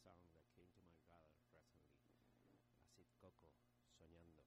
song that came to my radar recently. Acid Coco, Soñando.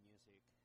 music.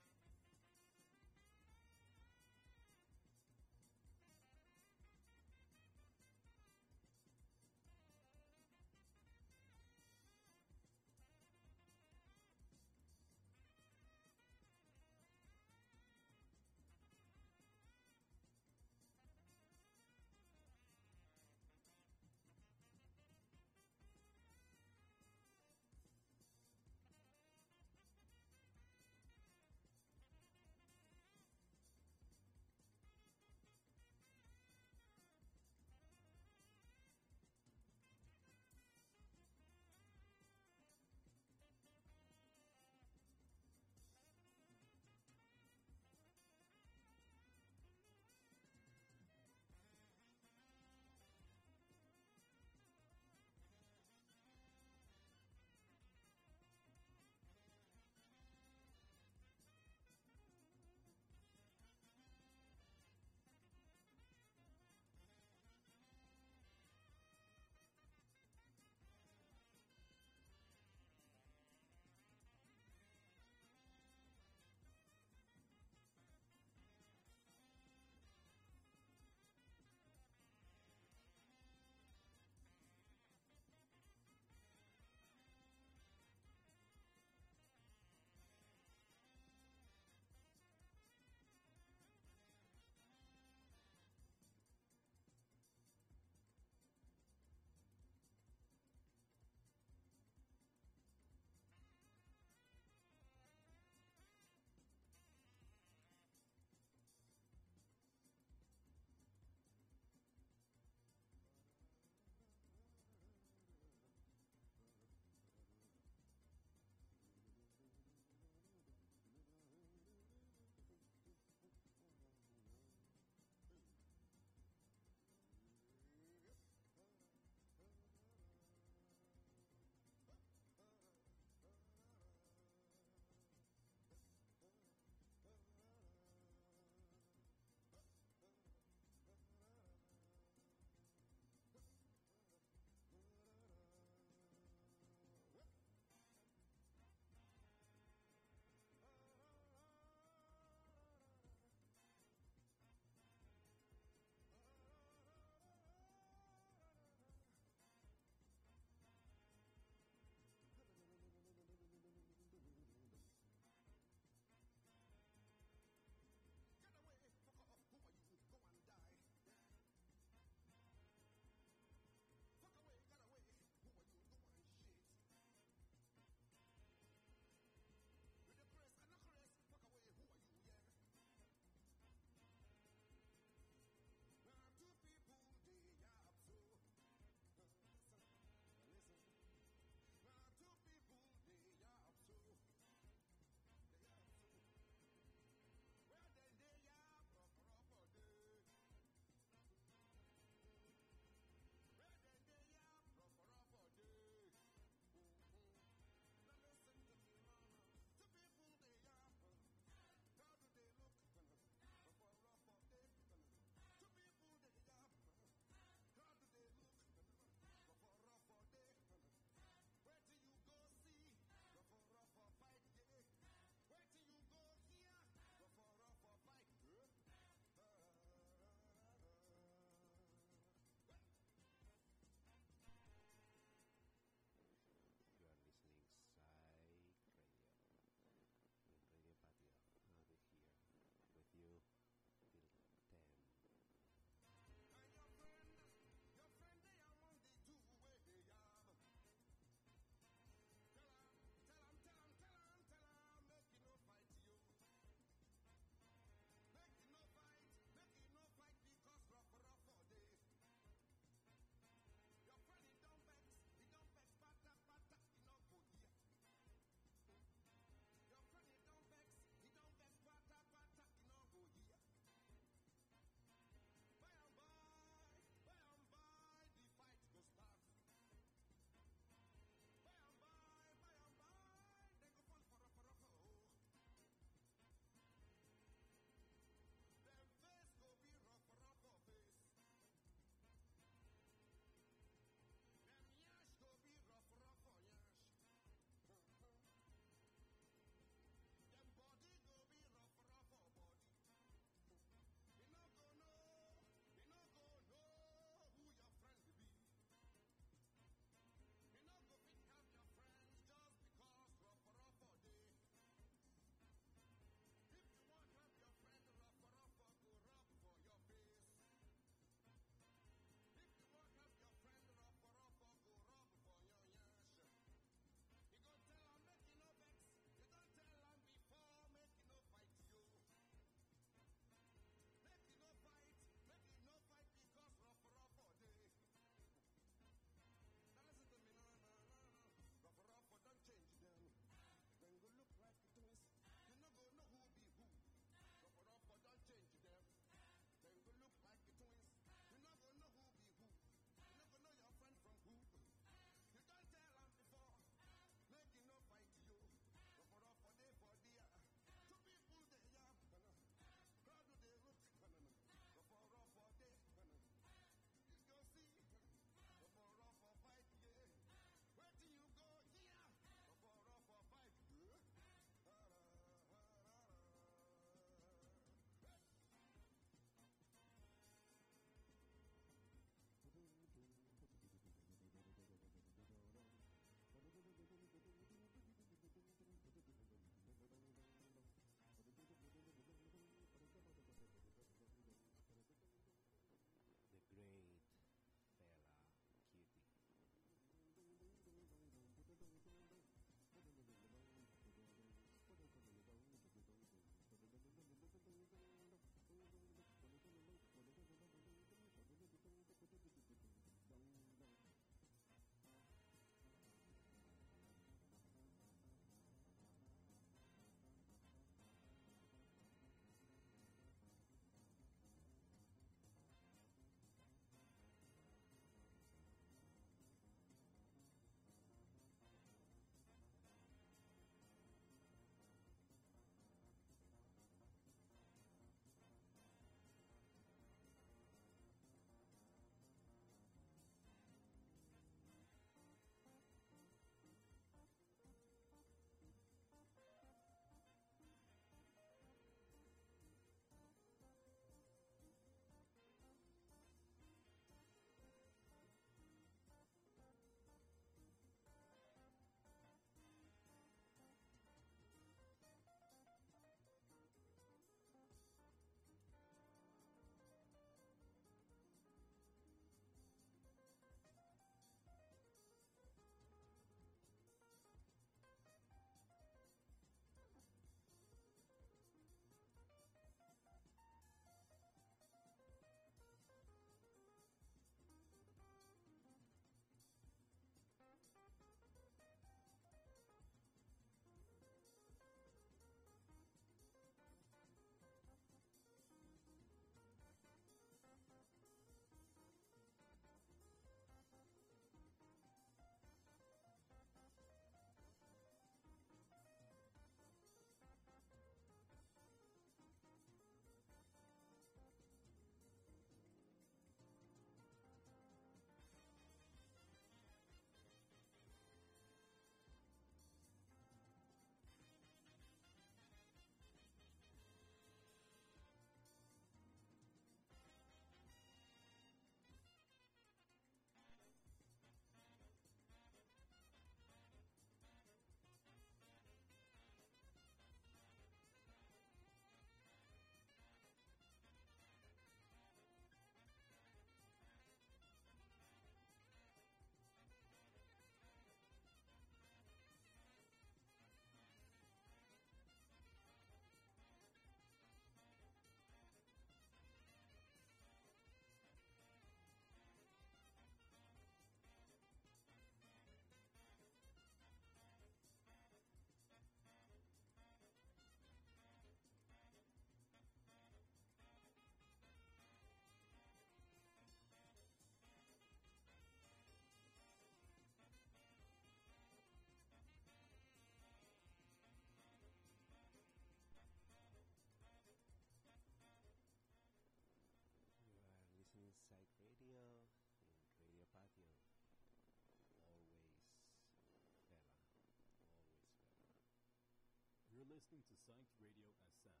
Listening to Psyched Radio SF,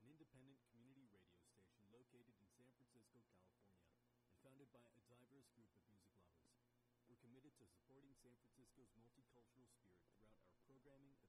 an independent community radio station located in San Francisco, California, and founded by a diverse group of music lovers. We're committed to supporting San Francisco's multicultural spirit throughout our programming,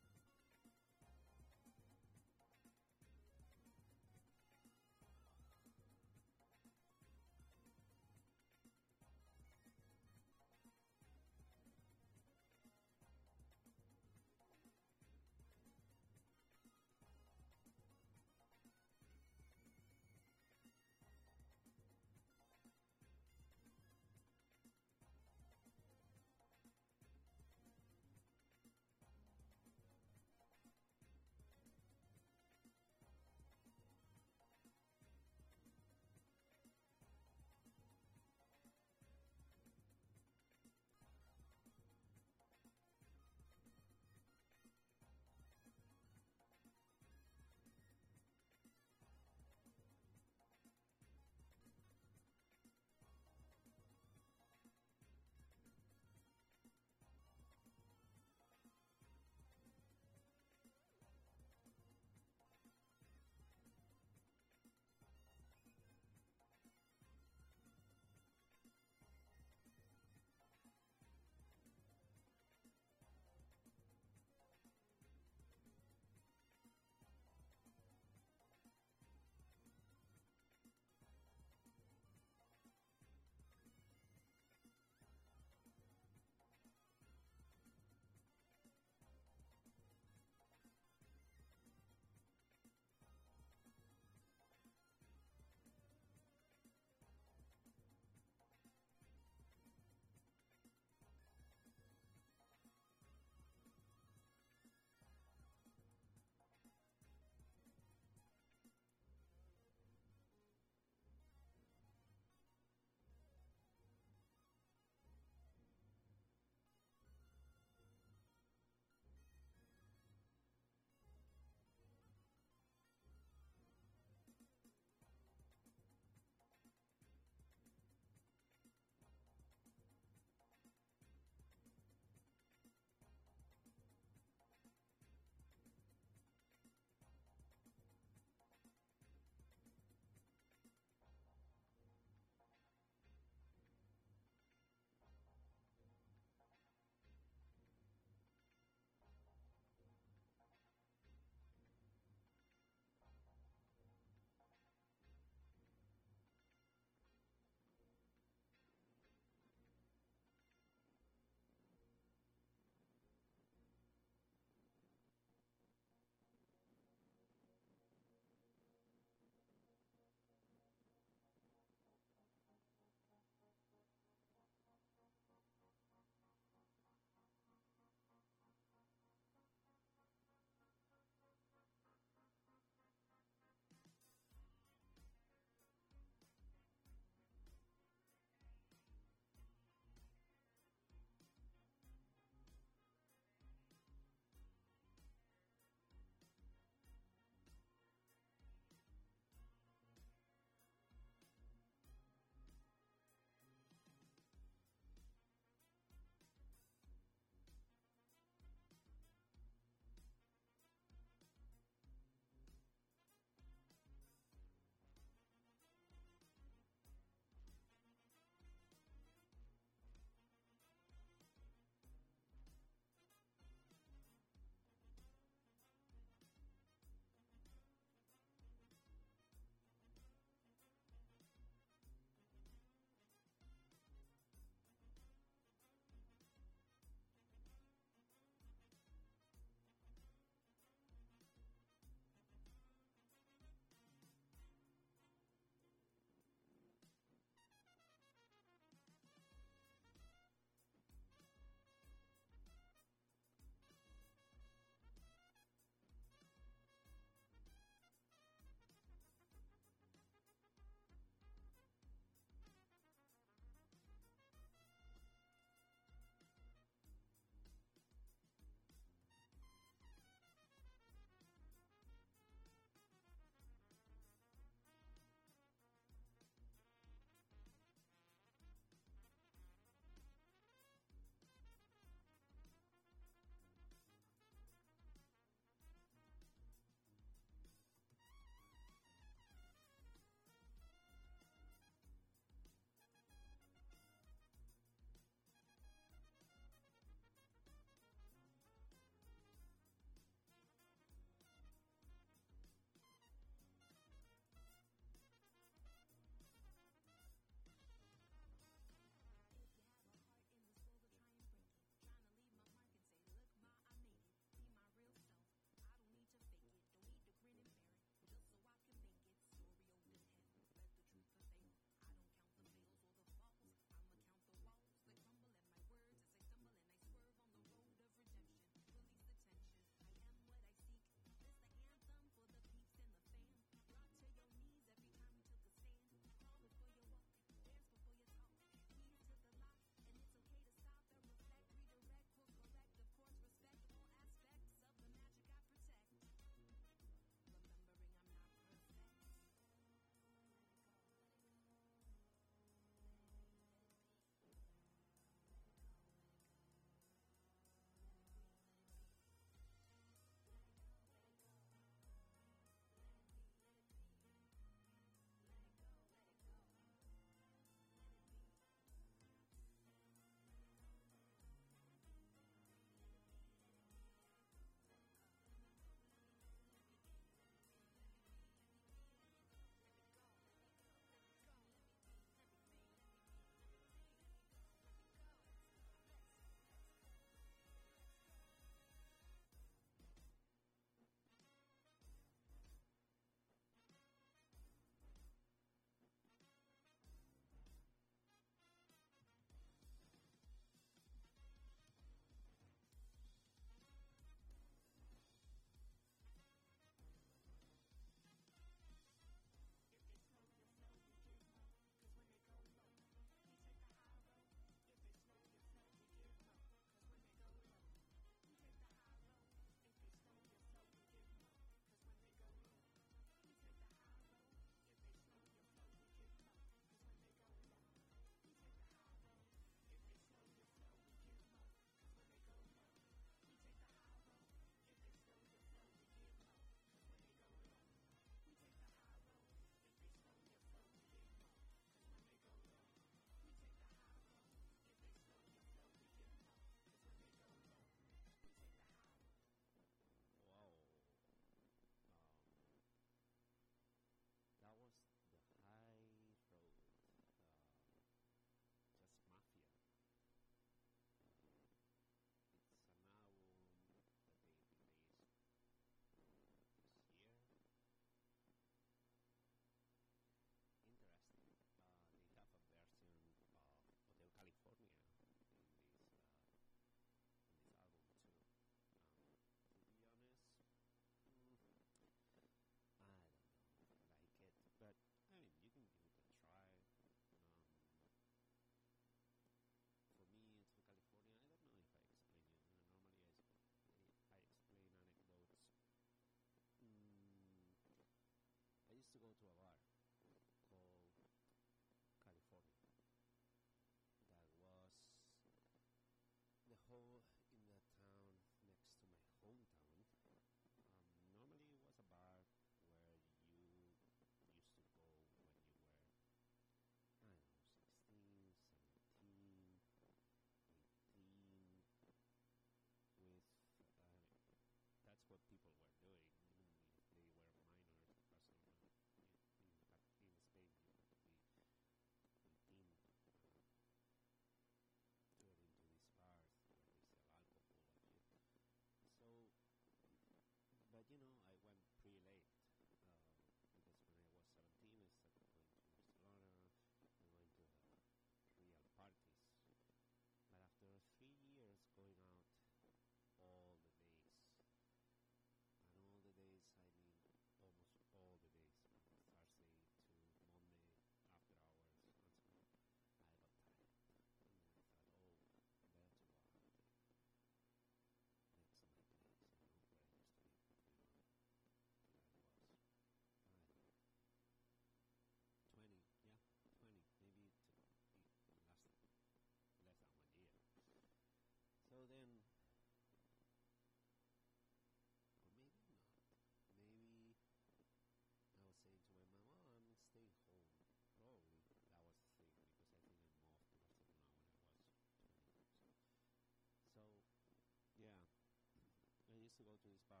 to go to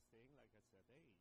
improvised thing. Like I said, hey,